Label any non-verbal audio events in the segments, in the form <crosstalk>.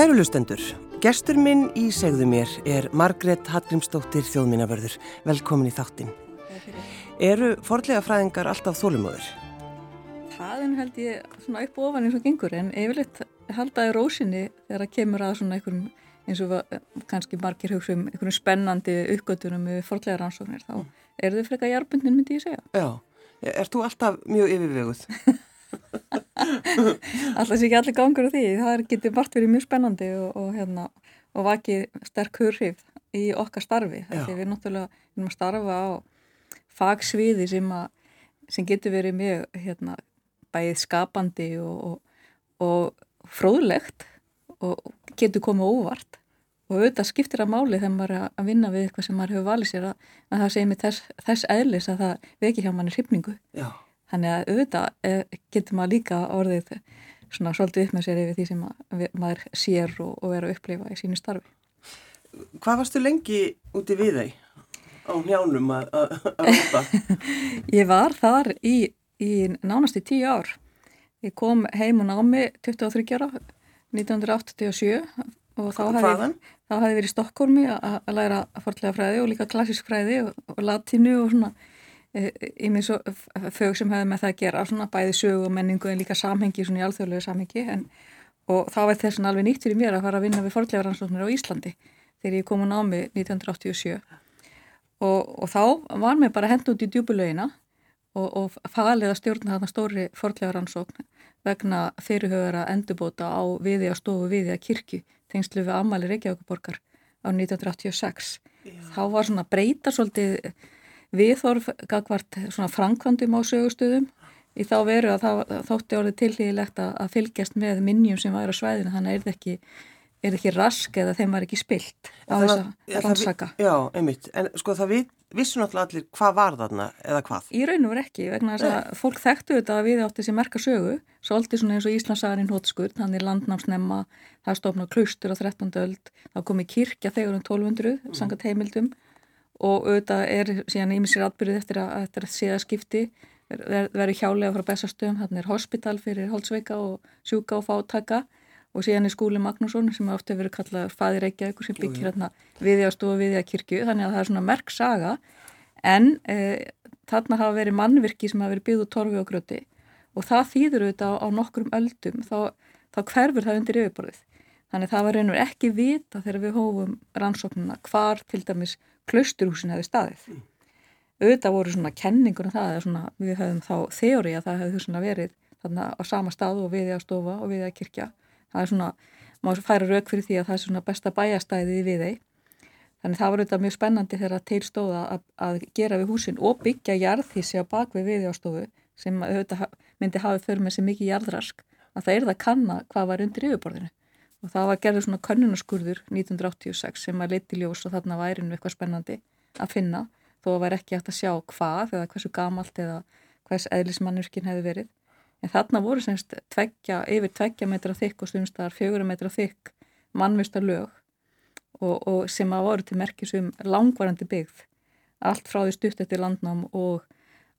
Kæru lustendur, gestur minn í segðu mér er Margret Hallgrímsdóttir þjóðmínavörður. Velkomin í þáttin. Eru forlega fræðingar alltaf þólumöður? Það er held ég svona upp ofan eins og gengur en yfirleitt haldaði rósinni þegar það kemur að svona einhverjum eins og kannski margir hugsa um einhverjum spennandi uppgötunum með forlega rannsóknir þá er þau frekar jarbundin myndi ég segja. Já, er þú alltaf mjög yfirveguð? <laughs> Alltaf sé ekki allir gangur á því, það getur vart verið mjög spennandi og, og, hérna, og vakið sterk hurrif í okkar starfi. Þegar við náttúrulega erum að starfa á fagsviði sem, að, sem getur verið mjög hérna, bæðið skapandi og, og fróðlegt og getur komið óvart og auðvitað skiptir að máli þegar maður er að vinna við eitthvað sem maður hefur valið sér að, að það segir mig þess, þess eðlis að það veki hjá manni hrifningu. Já. Þannig að auðvitað eh, getur maður líka orðið svona svolítið upp með sér yfir því sem maður sér og, og er að upplifa í sínu starfi. Hvað varstu lengi úti við þeim á njánum að rápa? <laughs> Ég var þar í, í nánast í tíu ár. Ég kom heim og námi 23 ára 1987 og þá hafði, þá hafði verið í Stokkólmi að læra forðlega fræði og líka klassisk fræði og, og latínu og svona yfir svo fög sem hefði með það að gera svona bæði sögu og menningu en líka samhengi svona í alþjóðlega samhengi en, og þá var þessan alveg nýtt fyrir mér að fara að vinna við forðleifaransóknir á Íslandi þegar ég kom á námi 1987 og, og þá var mér bara hend út í djúbulauina og, og falið að stjórna þarna stóri forðleifaransókn vegna fyrirhugara endurbóta á viði að stofu viði að kirkju tengslu við Amali Reykjavíkuborgar á 1986 Já. þá var svona breyta svolítið viðhorf gagvart svona framkvæmdum á sögustöðum í þá veru að það þótti orðið tilhýðilegt að fylgjast með minnjum sem væri á svæðinu þannig er það ekki, er ekki rask eða þeim var ekki spilt á þess að rannsaka. Já, einmitt, en sko það við, vissu náttúrulega allir hvað var þarna eða hvað? Í raun og verið ekki, vegna þess að fólk þekktu þetta að við átti sem merka sögu, svolítið svona eins og Íslandsarinn hótskurð, hann er landnámsnemma, það stofna klustur á 13. öld, það komi kirkja þegar um 1200, mm. sangat heimildum og auðvitað er síðan ímissir atbyrðið eftir að, eftir að séða skipti. Verður hjálega frá bestastöðum, þannig er hospital fyrir holdsveika og sjúka og fátaka og síðan er skúli Magnússon sem ofta verður kallað fæðir Reykjavík sem byggir hérna viði á stofu viði að kirkju þannig að það er svona merk saga. En e, þarna hafa verið mannvirki sem hafa verið byggð úr torfi og gröti og það þýður auðvitað á nokkrum öldum þá, þá hverfur það undir yfirborðið. Þannig það var reynur ekki vita þegar við hófum rannsóknuna hvar til dæmis klausturhúsin hefði staðið. Mm. Auðvitað voru svona kenningur um það, svona, við höfum þá þeóri að það hefði svona verið þarna á sama stað og viðið að stofa og viðið að kirkja. Það er svona, maður færa rauk fyrir því að það er svona besta bæjastæðið í viðið. Þannig það var auðvitað mjög spennandi þegar til stóða að, að gera við húsin og byggja jarðhísi á bakvið viðið á stofu sem auðvitað myndi hafið fyrir með sér mikið jarðrask að það er það að kanna hvað var undir yfirborðinu og það var gerður svona könnunaskurður 1986 sem að leiti ljós og þarna væri nú eitthvað spennandi að finna þó væri ekki hægt að sjá hvað eða hversu gamalt eða hvers eðlismannurkin hefði verið. En þarna voru semst tveggja, yfir tveggja metra þykk og stundistar fjögur metra þykk mannvista lög og, og sem að voru til merkisum langvarandi byggð allt frá því stutt eftir landnám og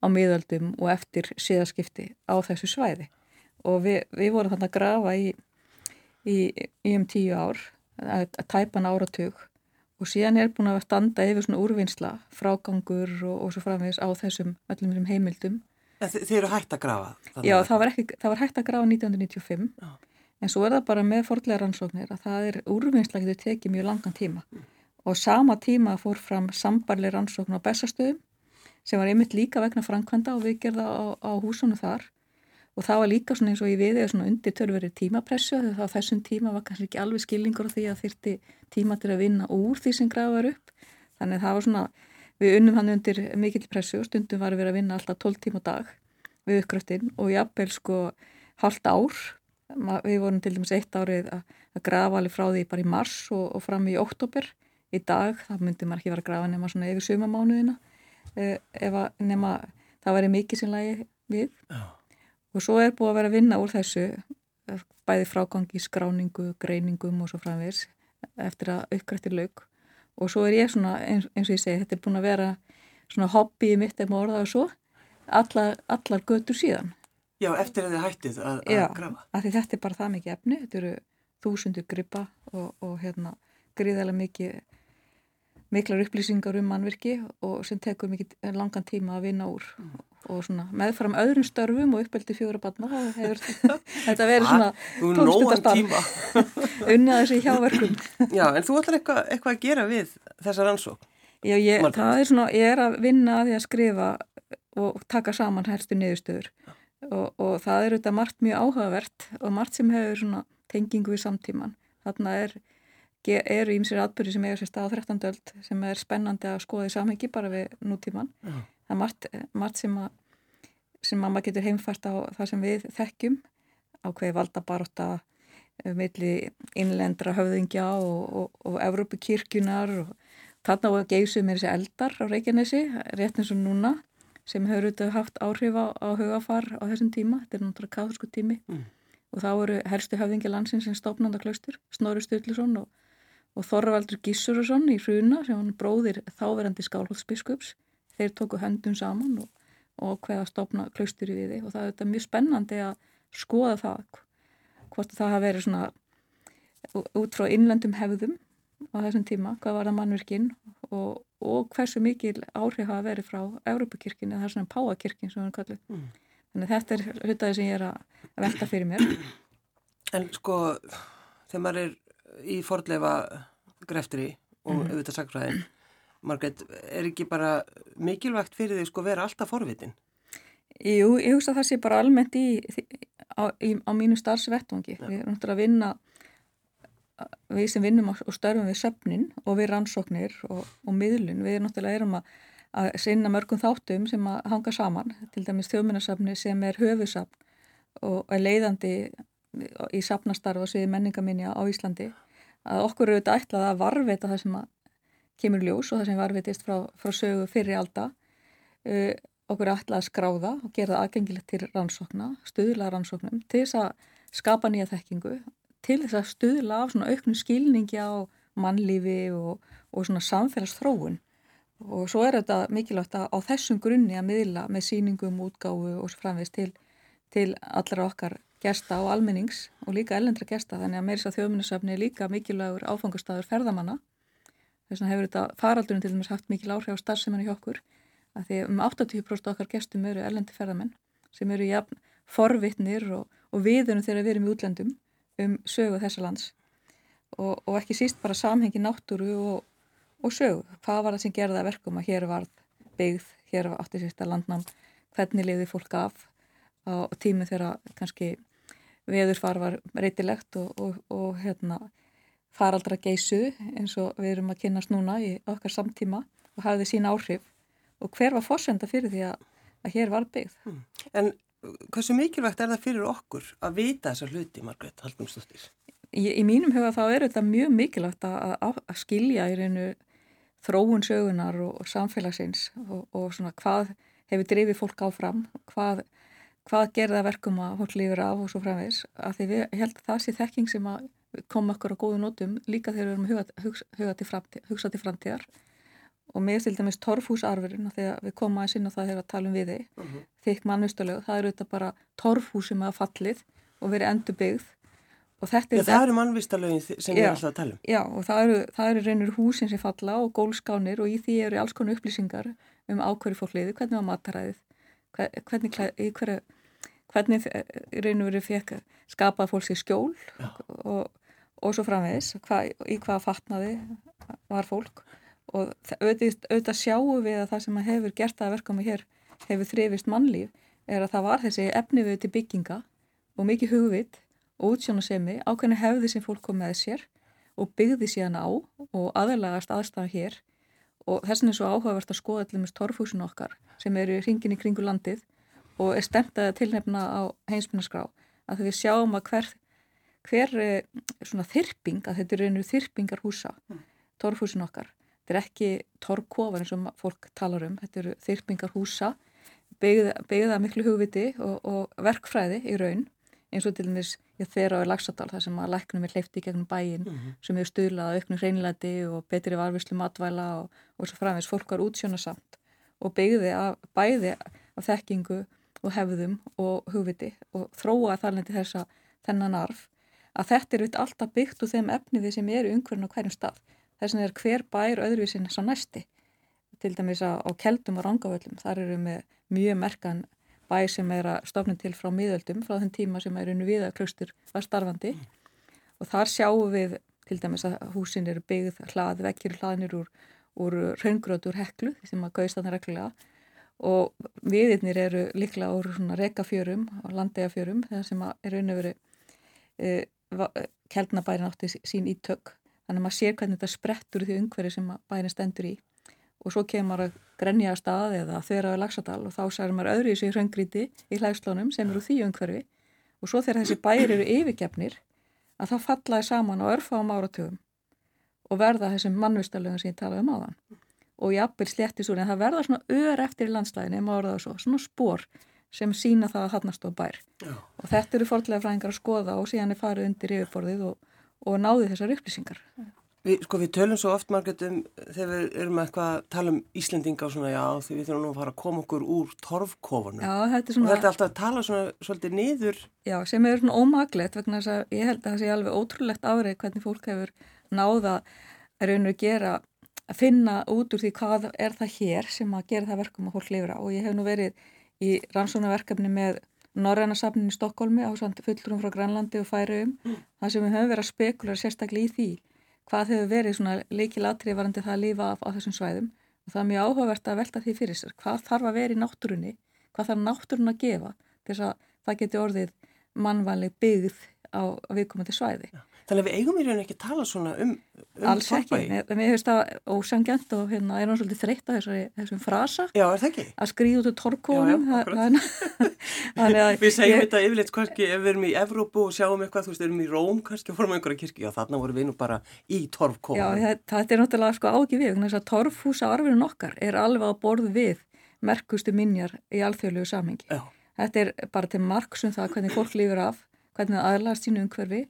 á miðöldum og eftir síðaskipti á þessu svæði og við, við vorum þarna að grafa í í, í um tíu ár, að, að tæpan áratug og síðan er búin að standa yfir svona úrvinnsla, frágangur og, og svo framvegs á þessum öllum þessum heimildum. Þi þið eru hægt að grafa? Já, það var, ekki, það var hægt að grafa 1995 Já. en svo er það bara með fordlega rannsóknir að það er úrvinnsla getur tekið mjög langan tíma mm. og sama tíma fór fram sambarlega rannsókn á bestastöðum sem var einmitt líka vegna framkvæmda og við gerða á, á húsunum þar og það var líka svona eins og ég við eða svona undir törfverið tímapressu þegar það á þessum tíma var kannski ekki alveg skilningur því að þyrti tíma til að vinna úr því sem grafar upp. Þannig að það var svona, við unnum hann undir mikill pressu og stundum var við að vinna alltaf 12 tíma dag við uppgröftin og jafnvel sko halvt ár. Við vorum til dæmis eitt árið að, að grafa alveg frá því bara í mars og, og fram í oktober í dag, það myndi maður ekki vera að grafa nema svona yfir sumamánuðina eh, ef að nema það væri mikið sem lagi við. Já og svo er búið að vera að vinna úr þessu bæði frágangi, skráningu, greiningum og svo framvegs eftir að uppgrættir laug og svo er ég svona eins, eins og ég segi, þetta er búin að vera svona hobby mitt ef maður orðaði svo allar, allar götur síðan. Já, eftir að þið hættið að, að Já, grafa. Já, þetta er bara það mikið efni. Þetta eru þúsundur gripa og, og hérna gríðarlega mikið miklar upplýsingar um mannvirki og sem tekur mikið langan tíma að vinna úr. Mm. og svona meðfram öðrum störfum og uppeldi fjóra barna hefur <laughs> þetta verið svona tónstundarstarf unnað þessi hjáverkum. <laughs> Já, en þú ætlar eitthvað eitthva að gera við þessar ansók Já, ég, það er svona, ég er að vinna að því að skrifa og taka saman helstu niðurstöður. Og, og það er auðvitað margt mjög áhugavert og margt sem hefur svona tengingu við samtíman þarna er eru ímsir atbyrði sem eiga sér stað á 13. öld sem er spennandi að skoða í samhengi bara við nútíman. Já. Það er margt, margt sem, að, sem að maður getur heimfært á það sem við þekkjum ákveði valda baróta eh, milli innlendra höfðingja og, og, og Evrópukirkjunar og þarna á geysum er þessi eldar á Reykjanesi, rétt eins og núna sem hefur auðvitað haft áhrif á, á hugafar á þessum tíma, þetta er náttúrulega káðsku tími mm. og þá eru helstu höfðingja landsins sem stofnanda klaustur, Snorri Sturluson og og Þorvaldur Gíssurusson í Hruna sem hann bróðir þáverandi skálholtsbiskups þeir tóku höndum saman og, og hvaða stopna klaustur í viði. Og það er þetta mjög spennandi að skoða það hvort það hafa verið svona út frá innlendum hefðum á þessum tíma, hvað var það mannverkin og, og hversu mikil áhrif hafa verið frá Európakirkina það er svona Páakirkin sem við kallum mm. þannig þetta er hlutaði sem ég er að velta fyrir mér. En sko, þegar maður er í fordleifa greftri og mm. auðvitað sagfræðin Margreit, er ekki bara mikilvægt fyrir því sko vera alltaf forvitin? Jú, ég hugsa að það sé bara almennt í, á, í, á mínu starfsvettvangi. Ja. Við erum náttúrulega að vinna við sem vinnum og störfum við söfnin og við rannsóknir og, og miðlun. Við náttúrulega erum að, að sinna mörgum þáttum sem að hanga saman, til dæmis þjóðminnarsafni sem er höfusafn og er leiðandi í safnastarf og sviði menningaminja á Íslandi að okkur eru þetta ætlað að varveita það sem kemur ljós og það sem varveitist frá, frá sögu fyrir alda. Uh, okkur er ætlað að skráða og gera það aðgengilegt til rannsókna stuðla rannsóknum til þess að skapa nýja þekkingu til þess að stuðla af svona auknum skilningi á mannlífi og, og svona samfélagsþróun. Og svo er þetta mikilvægt að á þessum grunni að miðla með síningum, útgáfu og svo framvegst til, til allra okkar gesta og almennings og líka ellendra gesta þannig að meiris að þjóðminnesöfni er líka mikilvægur áfangastæður ferðamanna. Þess vegna hefur þetta faraldurinn til dæmis haft mikil áhrif á starfseminni hjá okkur að því um 80% okkar gestum eru ellendi ferðamenn sem eru jafn forvitnir og, og viðunum þegar við erum í útlendum um sögu þessa lands. Og, og ekki síst bara samhengi náttúru og, og sögu. Hvað var það sem gerða verkum að hér var byggð, hér var átti sérsta landnám hvernig liði fólk af á tímu þegar kannski veðurfar var reytilegt og, og, og hérna, faraldra geysu eins og við erum að kynast núna í okkar samtíma og hafði sín áhrif og hver var fórsenda fyrir því að, að hér var byggð. Hmm. En hversu mikilvægt er það fyrir okkur að vita þessar hluti, Margret Haldundsdóttir? Í, í mínum huga þá er þetta mjög mikilvægt að, að skilja í reynu þróun sögunar og, og samfélagsins og svona hvað hefur drifið fólk áfram, hvað hvað gerða verkum að fólk lífur af og svo framvegs að því við held að það sé þekking sem að koma okkur á góðu nótum líka þegar við erum huga, hugsa, huga til framtíð, hugsa til framtíðar og mér til dæmis torfhúsarfurinn þegar við komum aðeins inn á það þegar við talum við þig uh -huh. þykk mannustalög, það eru þetta bara torfhús sem hafa fallið og verið endur byggð og þetta er... Já, það eru mannvistalögin sem við erum alltaf að tala um. Já, og það eru, það eru reynir húsin sem falla og gólskánir og í því eru alls konar upplýsingar um ákverju fólk liði, hvernig var mataræðið hvernig, hverju, hvernig raun og verið fekk skapað fólks í skjól og, og svo framvegis hva, í hvaða fatnaði var fólk. Og auðvitað, sjáum við að það sem hefur gert það að verka með hér hefur þrifist mannlíf er að það var þessi efni við til bygginga og mikið hugvit og útsjónasemi ákveðinu hefði sem fólk kom með sér og byggði síðan á og aðalagast aðstæðan hér. Og þessin er svo áhugavert að skoða allir með torfhúsinu okkar sem eru hringin í kringu landið og er stemt að tilnefna á heimsbyrnarskrá að við sjáum að hver, hver eh, svona þyrping, að þetta eru einhverju þyrpingar húsa, mm. torfhúsinu okkar þetta er ekki torfkofar eins og fólk talar um, þetta eru þyrpingar húsa byggða, miklu hugviti og, og verkfræði í raun eins og til dæmis ég þeirra á Laxadal þar sem að læknum er hleyfti gegnum bæin mm -hmm. sem hefur stuðlað auknum hreinlæti og betri varfislu matvæla og, og svo framvegs fólk var útsjónasamt og byggði að bæði af þekkingu og hefðum og hugviti og þróa þarlendi þessa þennan arf að þetta er alltaf byggt úr þeim efni við sem eru umhverjum á hverjum stað. Þess vegna er hver bær öðruvísin svo næsti. Til dæmis á Keldum og Rangavöllum, þar eru með mjög merkan bæ sem er að stofna til frá miðöldum, frá þenn tíma sem er unni viðaklaustur var starfandi mm. og þar sjáum við til dæmis að húsin eru byggð hlað, vekkir hlaðnir úr, úr raungröður heklu sem að gauðst þannig reglulega og viðirnir eru líklega úr svona rekafjörum og landegafjörum þegar sem er raun og veru e, keldnabærin átti sín í tök þannig að maður sér hvernig þetta sprettur því umhverju sem bærin stendur í. Og svo kemur að grenja að stað eða þeirra á Laxadal og þá særum maður öðru í sig hraungríti í hlægslónum sem eru því umhverfi. Og svo þegar þessi bæri eru yfirgefnir að þá fallaði saman á örfáum áratugum og verða þessum mannvistalögum sem ég talaði um áðan og jafnvel sléttis úr en það verða svona ör eftir í landslæðinu ef maður orðaði svo, svona spór sem sína það að hann stóð bær. Já. og þetta eru fórlega fræðingar að skoða og síðan er farið undir yfirborðið og, og náði þessar upplýsingar. Við, sko, við tölum svo oft margætt um þegar við erum eitthvað að tala um Íslendinga og svona já því við þurfum nú að fara að koma okkur úr torfkofunum. Já, þetta svona, og þetta er alltaf að tala svona svolítið niður. Já, sem er svona ómaglegt vegna þess að ég held að það sé alveg ótrúlegt árið hvernig fólk hefur náða að raun og gera að finna út úr því hvað er það hér sem að gera það verkum að fólk lifra og ég hef nú verið í rannsónaverkefni með Norræna safnin í Stokkólmi á fulltrum frá Grænlandi og Færium mm. þar sem við höfum verið að spekula sérstaklega í því hvað hefur verið svona leikilatri varandi það að lifa af á þessum svæðum og það er mjög áhugavert að velta því fyrir sér hvað þarf að vera í náttúrunni, hvað þarf náttúrun að gefa þess að það geti orðið mannvanleg byggð á viðkomandi svæði. Já. Þannig að við eigum í rauninu ekki að tala svona um, um Alls ekki, mér finnst það ósangjant og hérna er hann svolítið þreytt á þessum frasa. Já, er það ekki? Að skrýða út úr torkónum Við segjum ég... þetta yfirleitt kannski ef við erum í Evrópu og sjáum eitthvað, þú veist, erum í Róm kannski og fórum einhverja kirkja, já þarna vorum við nú bara í torfkónum Já, þetta er náttúrulega sko ági við, þannig að torfhúsa arfinu okkar er alveg á borð við merkustu minjar í alþjóðlegu samhengi. Þetta er bara til marksum það hvernig fólk lífur af, hvernig aðlast sínu umhverfi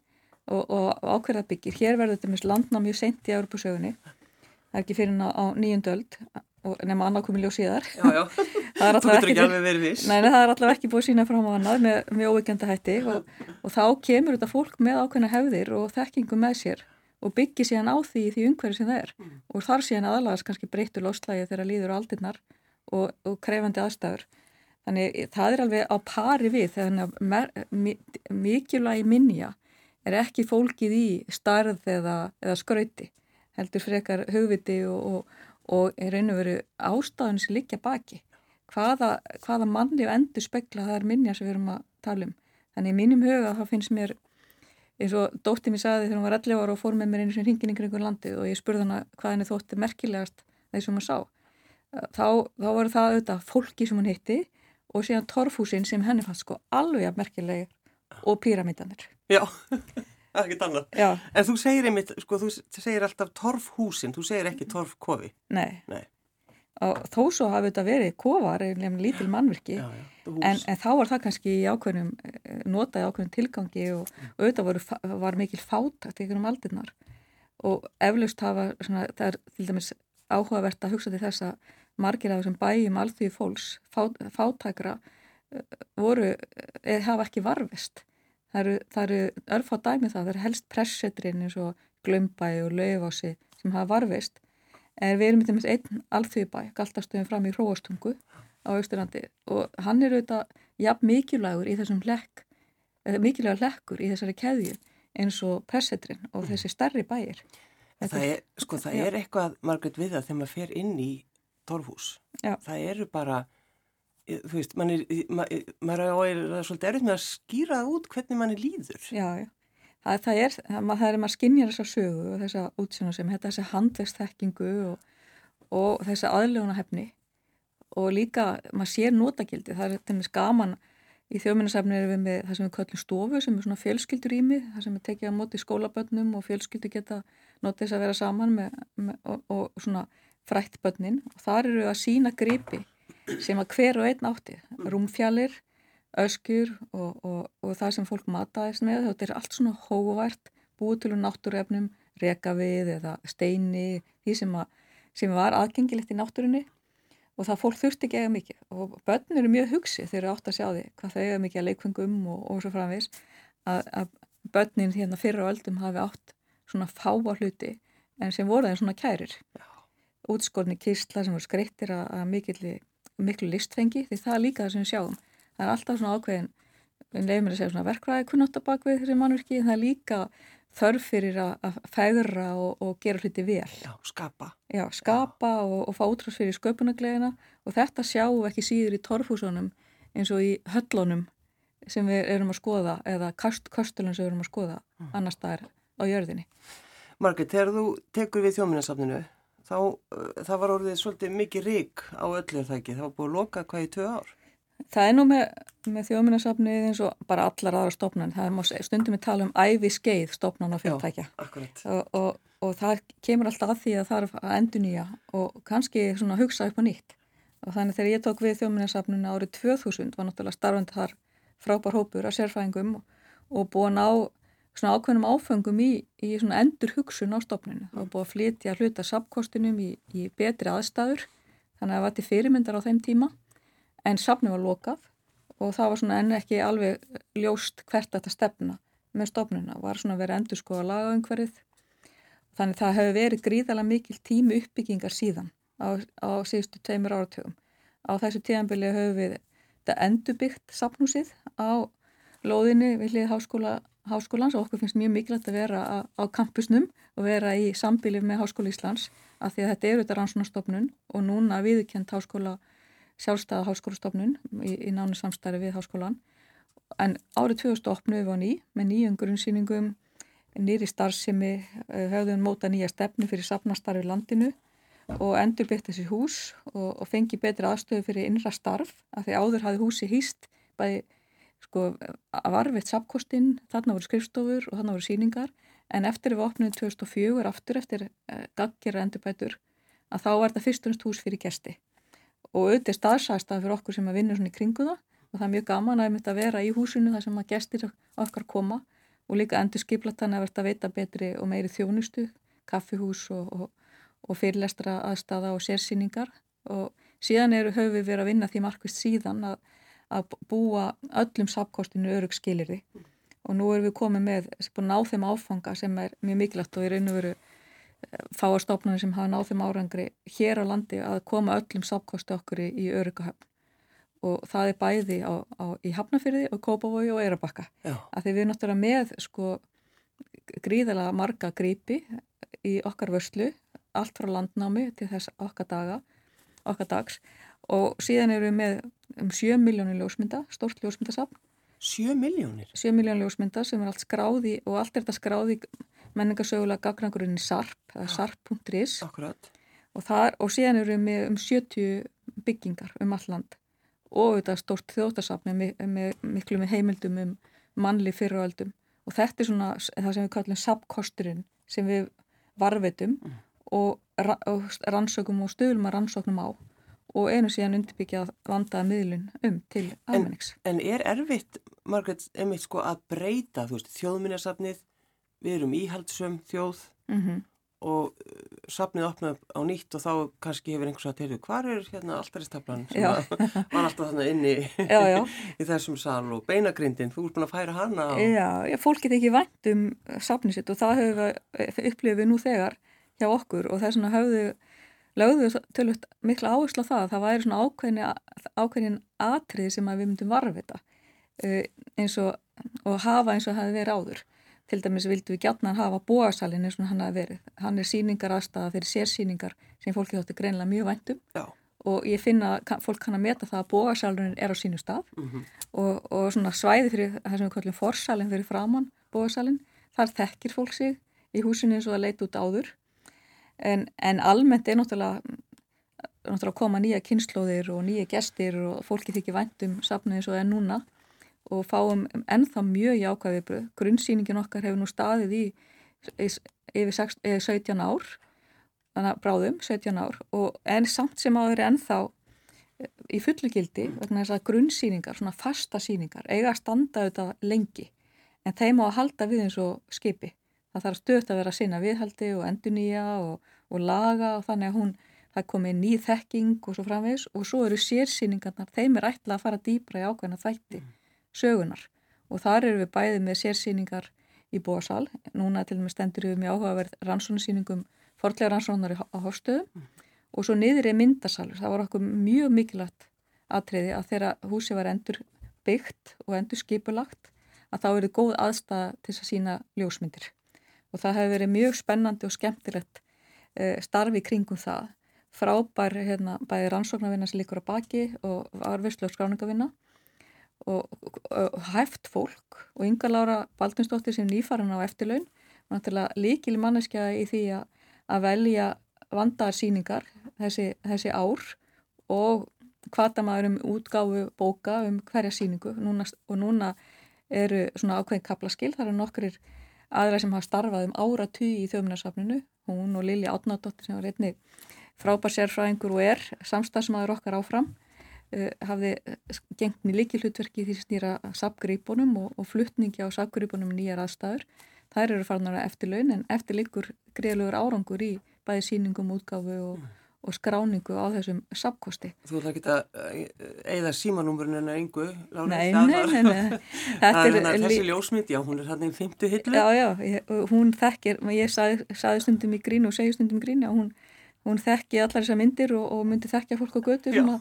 og, og ákveða byggir. Hér verður þetta mjög landna mjög sent í Európa-sögunni. Það er ekki fyrir ná á nýjundöld nema annarkomi ljóð síðar. Já, já, <laughs> þú getur ekki alveg verið viss. Nei, það er alltaf ekki búið sína fram á annað með, með óveikenda hætti og, og þá kemur þetta fólk með ákveðna hefðir og þekkingu með sér og byggir síðan á því því umhverju sem það er mm. og þar síðan aðlagast kannski breytur loslægi þegar líður aldinnar og, og krefandi aðstæður. Þannig það er alveg á pari við þegar mikilvægi minja er ekki fólkið í starð eða, eða skrauti heldur frekar hugviti og, og, og er einu veru ástafun sem liggja baki. Hvaða, hvaða manni og endur spekla það er minja sem við erum að tala um. Þannig í mínum huga þá finnst mér eins og dóttið mér saði þegar hún var 11 ára og fór með mér einu sem hringin ykkur ykkur landi og ég spurði hana hvað henni þótti merkilegast sem hún sá. Þá, þá voru það auðvitað fólki sem hún hitti og síðan torfhúsin sem henni fannst sko alveg merkilegir og píramítanir Já, það <laughs> er ekkert annað. Já. En þú segir einmitt, sko, þú segir alltaf torfhúsin, þú segir ekki torfkofi. Nei. Nei. Og þó svo hafi þetta verið kofar, einlega lítil mannverki, já, já, en, en þá var það kannski í ákveðnum, eh, notaði ákveðnum tilgangi og, mm. og auðvitað voru, var mikil fátakt ykkur um aldinnar. Og eflaust hafa, svona, það er til dæmis áhugavert að hugsa til þess að margir af þessum bæjum alþjóði fólks, fát, fátækra, eh, voru, eða hafa ekki varfist Það eru, það eru örf á dæmi það, það eru helst pressetrin eins og glömbæi og lögvási sem hafa varfist. En við erum með einn alþjóðbæ, galtastöðum fram í Hróastungu á Östurlandi og hann er auðvitað jafn mikilvægur í þessum lekk, mikilvægur lekkur í þessari keðju eins og pressetrin og þessi starri bæir. Það er, sko, það er eitthvað margætt við það þegar maður fer inn í torfhús. Já. Það eru bara þú veist, maður er, maður er, er svolítið erfitt með að skýra út hvernig mann er líður. Já, já. Það, það er, það er maður skinnjar þessa sögu og þessa útsjónu sem þetta þessi handvegsþekkingu og, og þessa aðlögunahefni og líka maður sér notagildi, það er til og með skaman í þjóðminnarsafni erum við með það sem við kallum stofu sem er svona fjölskyldur í mig, það sem er tekið á móti skólabönnum og fjölskyldur geta notið þess að vera saman með, með, og, og svona frætt bönnin og þar eru að sína gripi sem að hver og einn átti, rúmfjallir, öskur og, og, og það sem fólk mataðist með, þetta er allt svona hóvært, búið til um náttúrefnum, rekavið eða steini, því sem, að, sem var aðgengilegt í náttúrunni. Og það fólk þurfti ekki eiga mikið. Og börn eru mjög hugsið þegar átt að sjá því hvað þau eiga mikið að leikfengum og, og svo framvis að, að börnin hérna fyrra á öldum hafi átt svona fáa hluti en sem voru þeim svona kærir. Útskorni kistla sem voru skreittir að miklu listfengi því það er líka það sem við sjáum það er alltaf svona ákveðin við nefnum að segja svona verkvæði kunnáttabakvið þessi mannverki það er líka þörf fyrir að fæðra og, og gera hluti vel. Já, skapa. Já, skapa Já. Og, og fá útráðs fyrir sköpunaglegina og þetta sjáum við ekki síður í torfhúsunum eins og í höllunum sem við erum að skoða eða kostulun sem við erum að skoða mm. annar staðar á jörðinni. Margit, þegar þú tekur við þjóminnarsafninu þá uh, það var orðið svolítið mikið rík á öllu það ekki, það var búið að loka hvað í tvö ár? Það er nú með, með þjóminnarsafnið eins og bara allar aðra stofnan, það er stundum við tala um æfi skeið stofnan og fyrirtækja og, og, og það kemur alltaf að því að það er að endur nýja og kannski svona hugsa upp á nýtt. Og þannig þegar ég tók við þjóminnarsafninu árið 2000 var náttúrulega starfandi þar frábár hópur af sérfæðingum og búin á svona ákveðnum áfengum í, í svona endur hugsun á stofninu. Það var búin að flytja hluta sapkostinum í, í betri aðstæður þannig að það var til fyrirmyndar á þeim tíma en safni var lokað og það var svona enn ekki alveg ljóst hvert þetta stefna með stofnuna. Var svona verið endur skoða lagaungverið þannig það hefur verið gríðalega mikil tími uppbyggingar síðan á, á síðustu tveimur áratögum. Á þessu tíðanbili höfum við þetta endurbyggt sapnúsið á lóðinni við hlið háskóla, háskólans og okkur finnst mjög mikilvægt að vera á, á kampusnum og vera í sambílið með Háskóla Íslands af því að þetta eru þetta rannsónastofnun og núna viðkjönd háskóla sjálfstæða háskólastofnun í, í nánu samstæri við háskólan en árið 2008 við var ný með nýjum grunnsýningum nýri starfsemi eh, höfðum móta nýja stefnu fyrir sapnastarfi landinu og endur byggt þessi hús og, og fengi betri aðstöðu fyrir innra starf af því áður hafði húsi hýst bæði sko að varfiðt sapkostinn, þarna voru skrifstofur og þarna voru síningar en eftir við opnum 2004 aftur eftir eh, gaggjara endurbætur að þá var þetta fyrstunst hús fyrir gesti. Og auðvitað staðsæðstað fyrir okkur sem að vinna svona í kringu það og það er mjög gaman að að vera í húsinu þar sem að gestir okkar koma og líka endur skiplatan að verða að veita betri og meiri þjónustu, kaffihús og, og og fyrirlestra aðstafa og sérsýningar. Og síðan eru höfum við verið að vinna því markvist síðan að, að búa öllum sapkostinu örug skilir því og nú erum við komið með ná þeim áfanga sem er mjög mikilvægt og raun og veru eh, fáastofnarnir sem hafa náð þeim árangri hér á landi að koma öllum sapkosti okkur í, örugahöfn og það er bæði á, á, í Hafnafyrði og Kópavogi og Eirabakka að því við erum náttúrulega með sko gríðalega marga grípi í okkar vörslu allt frá landnámi til þess okkar daga, okkar dags og síðan eru við með um 7 miljónir ljósmynda, stórt ljósmyndasafn. 7 miljónir? 7 miljónir ljósmynda sem er allt skráði og allt er þetta skráði menningarsögulega gagnangurinn í SARP, það er sarp.is og, og síðan eru við með um 70 byggingar um all land. Og þetta stórt þjóttasafn með, með miklu með heimildum um mannli fyrraöldum og þetta er svona það sem við kallum sapkosturinn sem við varvetum mm. og, rannsökum og stöðlum að rannsóknum á og einu síðan undirbyggjað vandaða miðlun um til almennings. En, en er erfitt, Margret, einmitt sko að breyta, þjóðminnarsafnið, við erum íhaldsum þjóð mm -hmm. og uh, safnið opnað á nýtt og þá kannski hefur einhvers að tegja, hvað er hérna alltaristablan sem <laughs> var alltaf þannig inni já, já. <laughs> í þessum sal og beinagrindin, þú ert búin að færa hana á... Já, fólk get ekki vænt um safnið sitt og það hefur við upplifið nú þegar hjá okkur og þess vegna höfðu lögðu tölvöld mikla áherslu á það að það væri svona ákveðin, ákveðin atrið sem við myndum varfita uh, eins og, og hafa eins og það hefði verið áður. Til dæmis vildum við gætna að hafa bóasalinn eins og hann hafi verið. Hann er síningar aðstæða fyrir sérsíningar sem fólki þótti greinlega mjög væntum Já. og ég finna að fólk kann að meta það að bóasalinn er á sínu stað mm -hmm. og, og svona svæði fyrir það sem við kallum forsalinn fyrir framann bóasalinn. Þar þekkir fólk sig í húsinu eins og það leiti út áður en, en almennt er náttúrulega, náttúrulega koma nýja kynnslóðir og nýja gestir og fólki þykir væntum safnið eins og er núna og fáum ennþá mjög jákvæðið. Grunnsýningin okkar hefur nú staðið í yfir 17 ár, þannig að bráðum 17 ár og en samt sem eru ennþá í fullu gildi vegna þess að grunnsýningar, svona fasta síningar, eiga að standa auðvitað lengi en þeim á að halda við eins og skipi það þarf stöðt að vera sinna viðhaldi og endunýja og, og laga og þannig að hún, það komi nýð þekking og svo framvegs og svo eru sérsýningarnar, þeim er ætlað að fara dýbra í ákveðna þætti mm. sögunar og þar eru við bæðið með sérsýningar í bóasal. Núna til og með stendur við með áhugaverð rannsónasýningum, forlega rannsónar á hofstöðum mm. og svo niður er myndasalur. Það var okkur mjög mikilvægt atriði að þeirra húsi var endur byggt og endur skipulagt að þá eru góð aðstæða til að sína ljósmyndir. Og það hefur verið mjög spennandi og skemmtilegt eh, starfi kringum það. Frábær hérna, bæði rannsóknarvinna sem líkur á baki og arvislu og skráningavinna og, og hæft fólk. Og Inga Laura Baldinsdóttir sem nýfarana á eftirlaun var náttúrulega líkil manneskja í því að, að velja vandarsýningar þessi, þessi ár og hvata maður um útgáfu bóka um hverja síningu núna, og núna eru svona ákveðin kaplaskil, það eru nokkur aðra sem hafa starfað um ára tugi í þjóðminarsafninu, hún og Lili Átnádóttir sem var einni frábær sérfræðingur og er samstagsmaður okkar áfram uh, hafði gengt í líki hlutverki því snýra sapgripunum og, og fluttningi á sapgripunum nýjar aðstæður. Þær eru farnar eftir laun en eftir líkur greiðlugur árangur í bæði síningum, útgáfu og. Og skráningu á þessum sapkosti. Þú ætla ekki að eigða símanúmurinn en að yngu? Nei, nei, nei, <laughs> nei. Það er hérna þessi ljósmynd, já, hún er hérna í fymtu hillu. Já, já, ég, hún þekkir, ég saði, stundum í grín og segi stundum í grín, já, hún, hún þekki allar þessar myndir og, og myndi þekkja fólk á götu að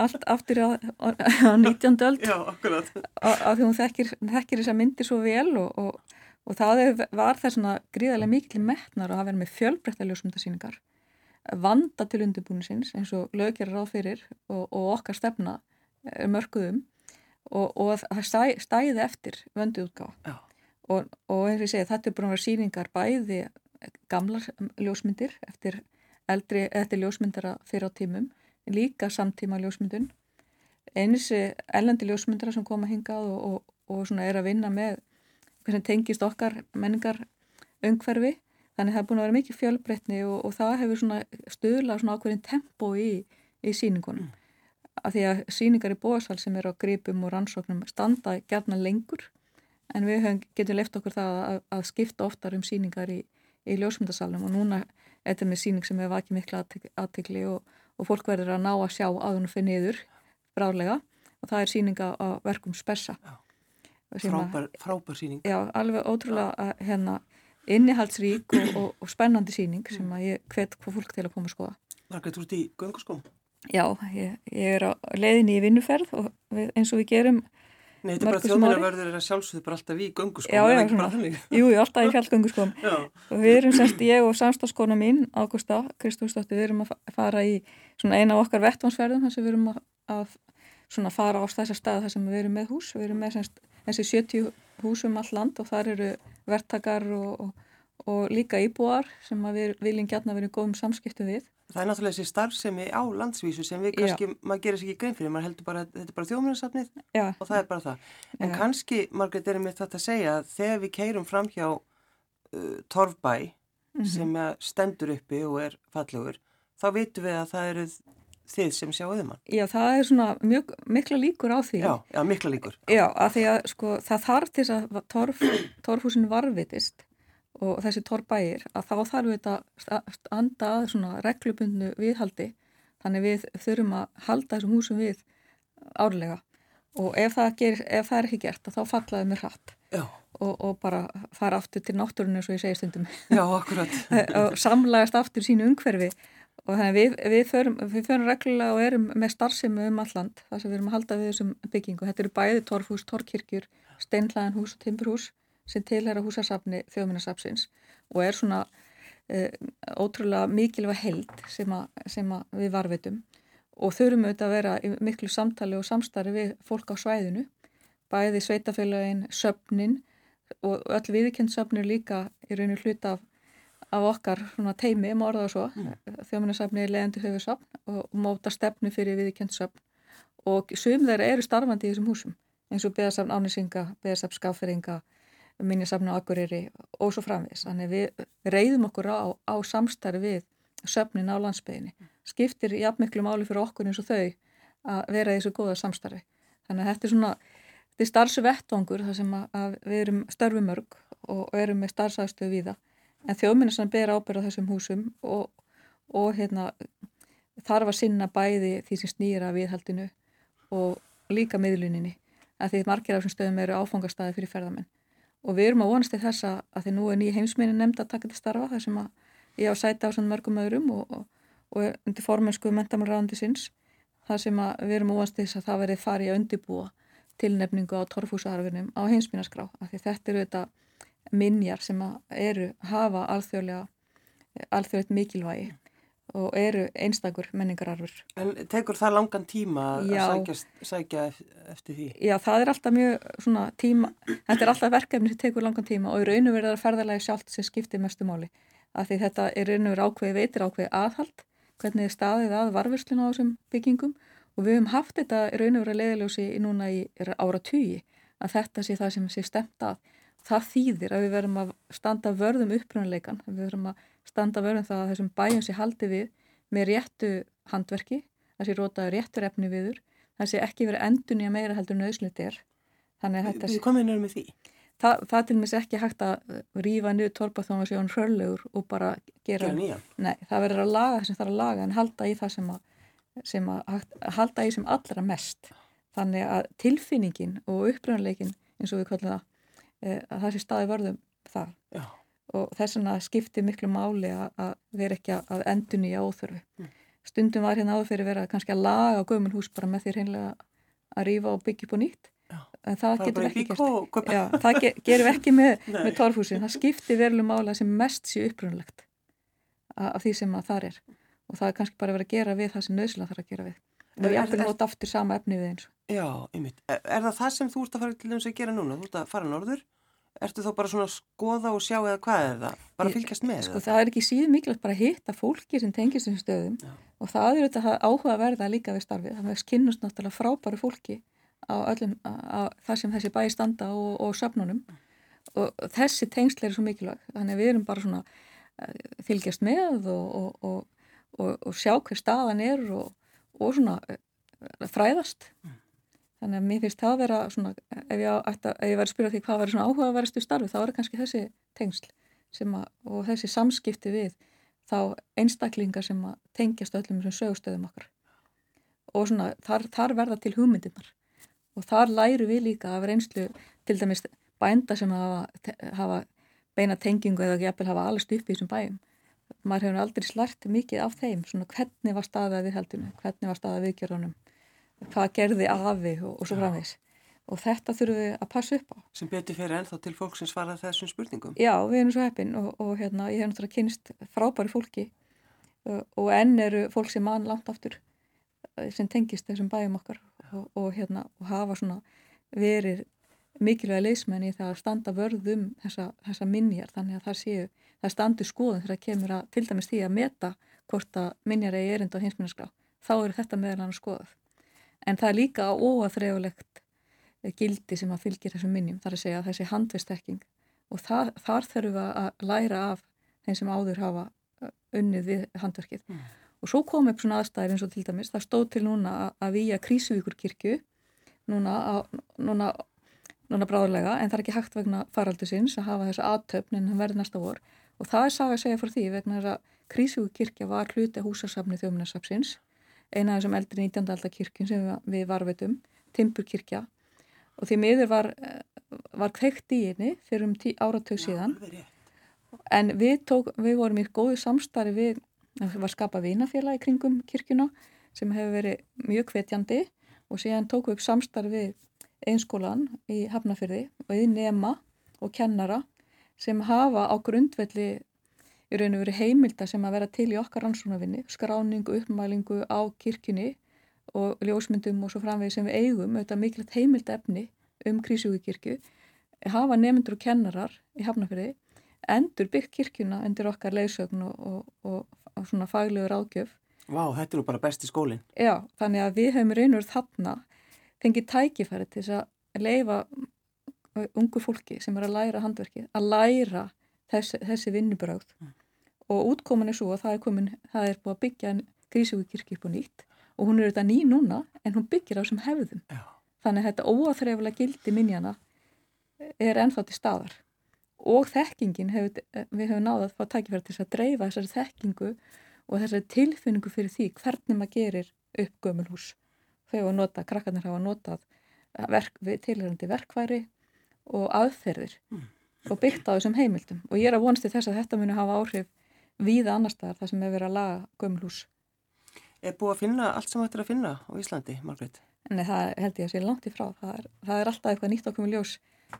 allt aftur á, á, á 19. öld Já, akkurat af því hún þekkir, þekkir þessa myndi svo vel og, og, og það var það svona gríðarlega mikil metnar að hafa verið með fjölbreytta ljósmyndasýningar vanda til undirbúinisins eins og löggerar á fyrir og, og okkar stefna mörguðum og það stæ, stæði eftir vöndu útgáð og eins og ég segi þetta er búin að vera síningar bæði gamlar ljósmyndir eftir eldri, eftir ljósmyndara fyrir á tímum líka samtíma ljósmyndun. Eins ellendi ljósmyndara sem koma hingað og, og, og er að vinna með hvernig tengist okkar menningar öngferfi þannig það er búin að vera mikið fjölbreytni og, og það hefur stuðlað svona ákveðin tempo í, í síningunum mm. af því að síningar í bóðsal sem er á gripum og rannsóknum standa gerna lengur en við höfum, getum left okkur það að, að skipta oftar um síningar í, í ljósmyndasalunum og núna er þetta með síning sem hefur vakið mikla aðtikli og og fólk verður að ná að sjá að hún fyrir niður bráðlega og það er síninga á verkum spessa Frábær, frábær síning Já, alveg ótrúlega hérna, innihaldsrík og, og, og spennandi síning sem að ég hvet hvað fólk til að koma að skoða. Margreit, þú ert í gönguskóm? Já, ég, ég er á leiðinni í vinnuferð og við, eins og við gerum Nei, þetta er bara þjóðmjörnverður er að sjálfsögðu bara alltaf í gönguskóm, já, já, svona, Jú, alltaf í fjallgönguskóm. Og við erum semst, ég og samstagskona mín Ágústa, Kristúsdóttir, við erum að fara í svona eina af okkar vettvansferðum þar sem við erum að, að fara á þessa stað þar sem við erum með hús. Við erum með semst, þessi 70 húsum all land og þar eru verktakar og, og, og líka íbúar sem við viljum gætna verið góðum samskiptu við Það er náttúrulega þessi starfsemi á landsvísu sem við kannski, Já. maður gerir sér ekki grein fyrir, maður heldur bara þetta er bara þjóðmjörnarsafnið og það er bara það. En Já. kannski, Margreit, er mér þetta að segja að þegar við keirum fram hjá uh, Torfbæ mm -hmm. sem stendur uppi og er fallegur, þá vitum við að það eru þið sem sjáuðum hann. Já, það er svona mjög, mikla líkur á því. Já, já mikla líkur. Já, að því að sko það þarf til að torf, torfhúsin varvitist og þessi torrbæir að þá þarf við þetta anda að svona reglubundnu viðhaldi. Þannig við þurfum að halda þessum húsum við árlega. Og ef það, ger, ef það er ekki gert þá fallaði mér hratt. Og, og bara fara aftur til náttúrunni eins og ég segi stundum. Já, <laughs> og samlægast aftur sínu umhverfi og við, við, förum, við förum reglulega og erum með starfsemi um alland þar sem við erum að halda við þessum byggingu. Þetta eru bæði torfhús, torkirkjur, steinlæðanhús og timburhús sem tilhera húsasafni þjóðminnarsafsins og er svona e, ótrúlega mikilvæg held sem, a, sem a, við varvitum og þurfum auðvitað að vera miklu samtali og samstarfi við fólk á svæðinu, bæði sveitafélagin, söfnin og öll viðkjöndsöfnir líka í rauninu hluta af, af okkar teimi, um orða og svo, mm. þjóðminnarsafni er leðandi höfusafn og móta stefnu fyrir viðkjöndsöfn og sum þeirra eru starfandi í þessum húsum eins og beðasafn ánisinga, beðasafn skáferinga minnisafn á Akureyri og svo framvis. Þannig við reyðum okkur á, á samstarfi við söfnin á landsbygðinni. Skiptir jafnmiklu máli fyrir okkur eins og þau að vera í þessu góða samstarfi. Þannig að þetta er svona, þetta er starfsu vettvangur þar sem að, að við erum störfi mörg og, og erum með starfsafstöðu við það. En þjóðminnisar ber ábyrð á þessum húsum og, og hérna, þarf að sinna bæði því sem snýra viðhaldinu og líka miðluninni. Að því margir af þessum stöðum eru áfangastæði fyrir ferðamenn og við erum að vonast í þessa að því nú er nýja heimsminni nefnd að taka til starfa þar sem að ég á sæti á svona mörgum öðrum og, og, og undir formensku mentamálraðandi sinns þar sem að við erum að vonast í þess að það verði farið að undibúa tilnefningu á torfúsarfinum á heimsminaskrá af því þetta eru þetta minjar sem eru hafa alþjóðlega alþjóðlegt mikilvægi og eru einstakur menningararfur. En tekur það langan tíma Já. að sækja, sækja eftir því? Já, það er alltaf mjög svona tíma, þetta er alltaf verkefni sem tekur langan tíma og í raun og verður það ferðarlega sjálft sem skiptir mestu máli. Af því þetta er raun og verður ákveði veitir ákveði aðhald, hvernig er staðið að varfurslun á þessum byggingum og við höfum haft þetta í raun og verður leiðiljósi núna í ára tugi að þetta sé það sem sé stemt að. Það þýðir að við verðum að standa vörðum upprunaleikan, við verðum að standa vörðum það að þessum bæjum sé haldi við með réttu handverki, það sé rótaður réttur efni viður, það sé ekki verið endun í að meira heldur nöðslut er. Þannig að þetta sé... Við komum inn með því? Það, það til mis ekki hægt að rýfa niður torpa þá að sé hann hrörlegur og bara gera... Gera nýja? Nei, það verður að laga það sem það er að laga en halda í það sem að, sem að halda í sem allra mest. Þannig að tilfinningin og uppröðanleikin eins og við kallum það að það sé staði vörðum það Já. og þess vegna skiptir miklu máli að, að vera ekki að endun í áþörfi. Mm. Stundum var hérna áður fyrir vera kannski að laga gömul hús bara með því hreinlega að rýfa og byggja upp og nýtt Já. en það, það getur ekki gert. Já, það ge gerum ekki með, <laughs> með torfhúsin. Það skiptir veruleg máli sem mest sé upprunlegt af því sem að það er og það er kannski bara verið að gera við það sem nöðslega þarf að gera við. Og ég ætti nátt aftur sama efni við eins. Já, einmitt. Er, er það það sem þú ert að fara til þess að gera núna? Þú ert að fara norður Ertu þá bara svona að skoða og sjá eða hvað er það? Bara að fylgjast með það? Sko það er ekki síðan mikilvægt bara að hitta fólki sem tengist þessum stöðum Já. og það er auðvitað áhuga að verða líka við starfið. Það með skinnust náttúrulega frábæru fólki á, öllum, á það sem þessi bæi standa og, og söfnunum og þessi tengsl er svo mikilvægt. Þannig að við erum bara svona uh, fylgjast með og, og, og sjá hver staðan er og svona uh, fræðast. Mm. Þannig að mér finnst það að vera svona, ef ég, ætta, ef ég væri að spyrja því hvað verður svona áhugaverðstu starfi, þá er kannski þessi tengsl að, og þessi samskipti við þá einstaklingar sem tengjast öllum sem sögustöðum okkar. Og svona, þar, þar verða til hugmyndirnar og þar læru við líka af reynslu til dæmis bænda sem hafa, hafa beina tengingu eða ekki eppil hafa alveg stupi í þessum bæjum. Maður hefur aldrei slært mikið af þeim, svona hvernig var staðað við heldunum, hvernig var staðað viðgjörunum hvað gerði afi og, og svo framvegs og þetta þurfum við að passa upp á. Sem betur fyrir ennþá til fólk sem svara þessum spurningum. Já, við erum svo heppin og, og hérna, ég hef náttúrulega kynst frábæri fólki og, og enn eru fólk sem mann langt aftur sem tengist þessum bæjum okkar og hérna, hafa svona verið mikilvæga leismenn í það að standa vörðum þessa, þessa minjar. Þannig að það séu, það standu skoðum þegar það kemur að til dæmis því að meta hvort að minjar er erind á hinsminnarskrá þá eru þetta meðal hann skoðað en það er líka óaþreifulegt gildi sem að fylgir þessum minnjum, þar að segja að þessi handvistekking og það, þar þurfum við að læra af þeim sem áður hafa uh, unnið við handverkið. Mm. og svo kom upp svona aðstæðir eins og til dæmis, það stóð til núna að výja Krísuvíkur kirkju núna, núna, núna bráðlega en það er ekki hægt vegna faraldusins að hafa þessa aðtöfn en það verði næsta vor. Og það er saga að segja fyrir því vegna þess að Krísuvíkur kirkja var hluti húsasafni þjóminnarsafsins eina af þessum eldri 19. aldar kirkjum sem við varveitum, Timpurkirkja og því miður var, eh, var kveikt í henni fyrir um áratög síðan. en við, tók, við vorum í góðu samstarfi við, það var skapað vinafélag í kringum kirkjuna sem hefur verið mjög hvetjandi. Og síðan tók við upp samstarfi einskólan í Hafnafyrði og í nema og kennara sem hafa á grundvelli í raun og veru heimilda sem að vera til í okkar rannsónavinni, skráningu, uppmælingu á kirkjunni og ljósmyndum og svo framvegi sem við eigum, auðvitað mikilvægt heimilda efni um Krísjúkirkju, hafa nefndur og kennarar í Hafnafjörði, endur byggt kirkjuna undir okkar leysögn og, og, og, svona faglegur ágjöf. Vá, þetta er nú bara besti skólinn. Já, þannig að við hefum veru þarna fengið tækifæri til þess að leifa ungu fólki sem er að læra handverkið, að læra þessi, þessi vinnubröð mm og útkoman er svo að það er, komin, það er búið að byggja Grísjökukirkju upp og nýtt og hún er auðvitað ný núna en hún byggir á þessum hefðum. Já. Þannig að þetta óaþreifulega gildi minjana er ennþá til staðar og þekkingin, hef, við hefum náðað að fá tækifæri til að dreifa þessari þekkingu og þessari tilfinningu fyrir því hvernig maður gerir upp gömulhús. Þau hafa notað, krakkarnir hafa notað verk, tilhörandi verkværi og aðferðir mm. og byggt á þessum heimildum og ég er að vonast til þess að þetta muni hafa áhrif víða annar staðar þar sem hefur verið að laga gömlús. Er búið að finna allt sem er að finna á Íslandi, Margret? Nei, það held ég að sé langt í frá. Það er, það er alltaf eitthvað nýtt okkur með ljós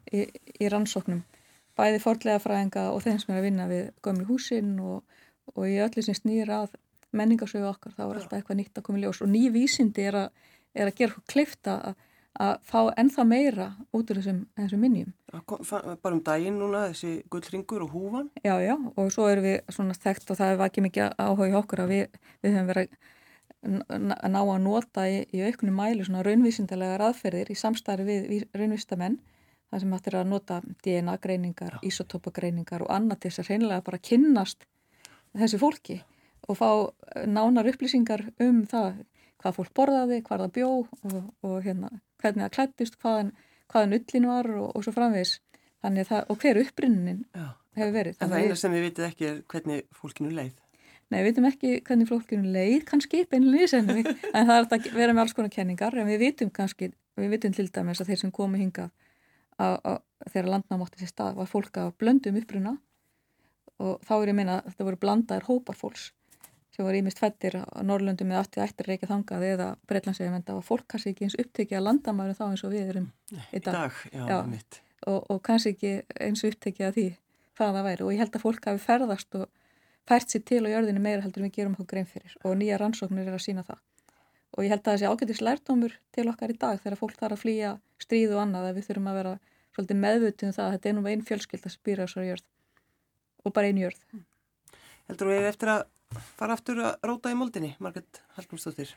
í, í rannsóknum. Bæði fordlega fræðinga og þeim sem er að vinna við gömlu húsin og, og í öllu sem snýr að menningarsögu okkar, þá er alltaf eitthvað nýtt okkur með ljós og ný vísindi er að, er að gera klifta að að fá ennþá meira út úr þessum, þessum minnjum. Bara um daginn núna, þessi gullringur og húfan? Já, já, og svo erum við svona þekkt og það var ekki mikið áhuga í okkur að við, við höfum verið að ná að nota í, í auknum mælu svona raunvísindalega aðferðir í samstarfi við raunvísindamenn þar sem hættir að nota DNA greiningar, isotopa greiningar og annað til þess að reynilega bara kynnast þessi fólki og fá nánar upplýsingar um það hvað fólk borðaði, hvað það bjó og, og hérna, hvernig það klættist, hvaðan, hvaðan ullin var og, og svo framvegs. Það, og hver uppbrunnin hefur verið. En það eina sem við vitum ekki er hvernig fólkinu leið. Nei, við vitum ekki hvernig fólkinu leið, kannski beinlega <laughs> en, það er að vera með alls konar kenningar, en við vitum kannski, við vitum til dæmis að þeir sem komu hinga þegar landnámátti sér stað var fólk að blöndum uppbruna og þá er ég að minna að þetta voru blandaðir hópar fólks sem var ímist fættir á Norrlundum eða aftur eftir reykja þangað eða Breitlandsegja og fólk kannski ekki eins upptekið að landamæru þá eins og við erum í dag, já, já, og, og kannski ekki eins upptekið að því hvað það væri. Og ég held að fólk hafi ferðast og fært sér til á jörðinu meira heldur en við gerum okkur grein fyrir. Og nýja rannsóknir er að sína það. Og ég held að það sé ágættis lærdómur til okkar í dag þegar fólk þarf að flýja stríð og annað að við þurfum að vera meðvutið um það er og Heldur við eftir að fara aftur að róta í moldinni, Margret Hallgrímsdóttir?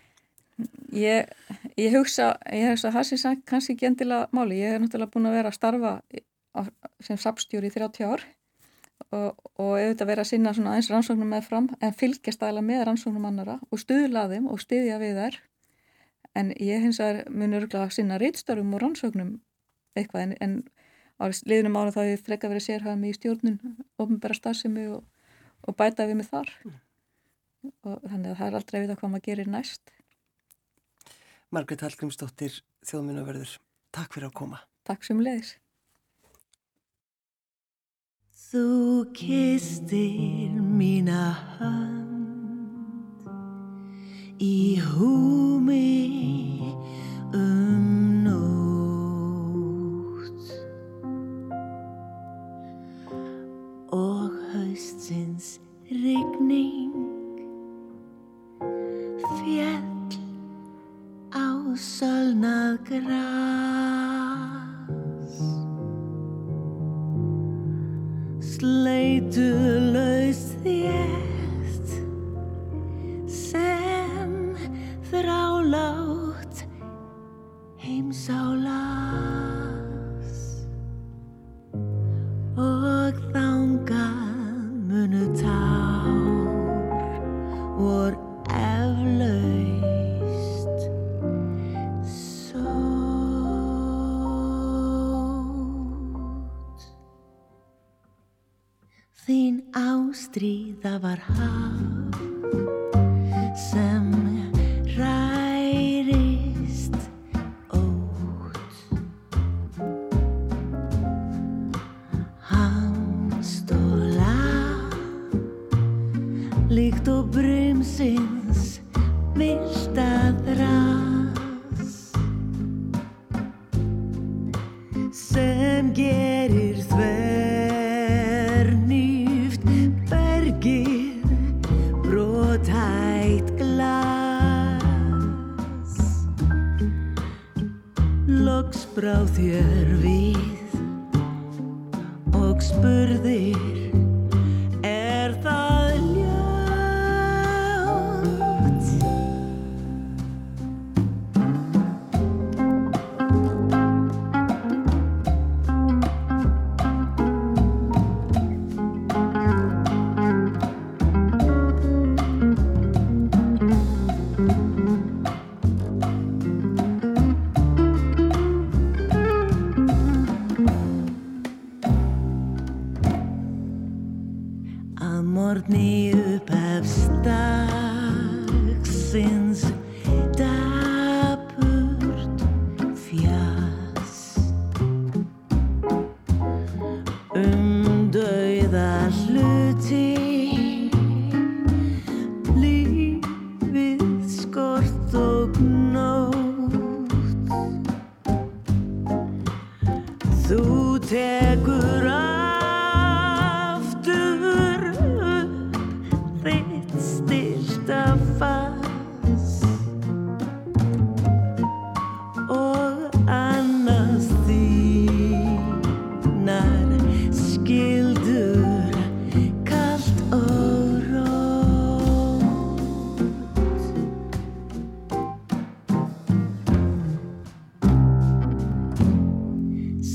Ég, ég hugsa, ég hugsa að það sé kannski ekki endilega máli. Ég hef náttúrulega búin að vera að starfa sem sapstjóri í 30 ár og, og auðvitað vera að sinna svona eins rannsóknum með fram en fylgjast aðla með rannsóknum annara og stuðla þeim og stuðja við þær. En ég hins vegar mun örgulega að sinna reytstörfum og rannsóknum eitthvað en, en á liðnum ára þá hefur frekka verið sérhæðum í stjórnun, ofnbæra starfsemi og, og bæta við mig þar. Mm og þannig að það er aldrei að vita hvað maður gerir næst. Margret Hallgrímsdóttir, þjóðmjönaverður, takk fyrir að koma. Takk sem leiðis. Þú kistir mína hand í húmi um nótt og haustins rigning á sölnað græs sleitu laus þétt sem þrálátt heimsálas trabajar.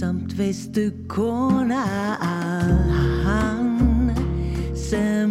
samt veistu kona hann sem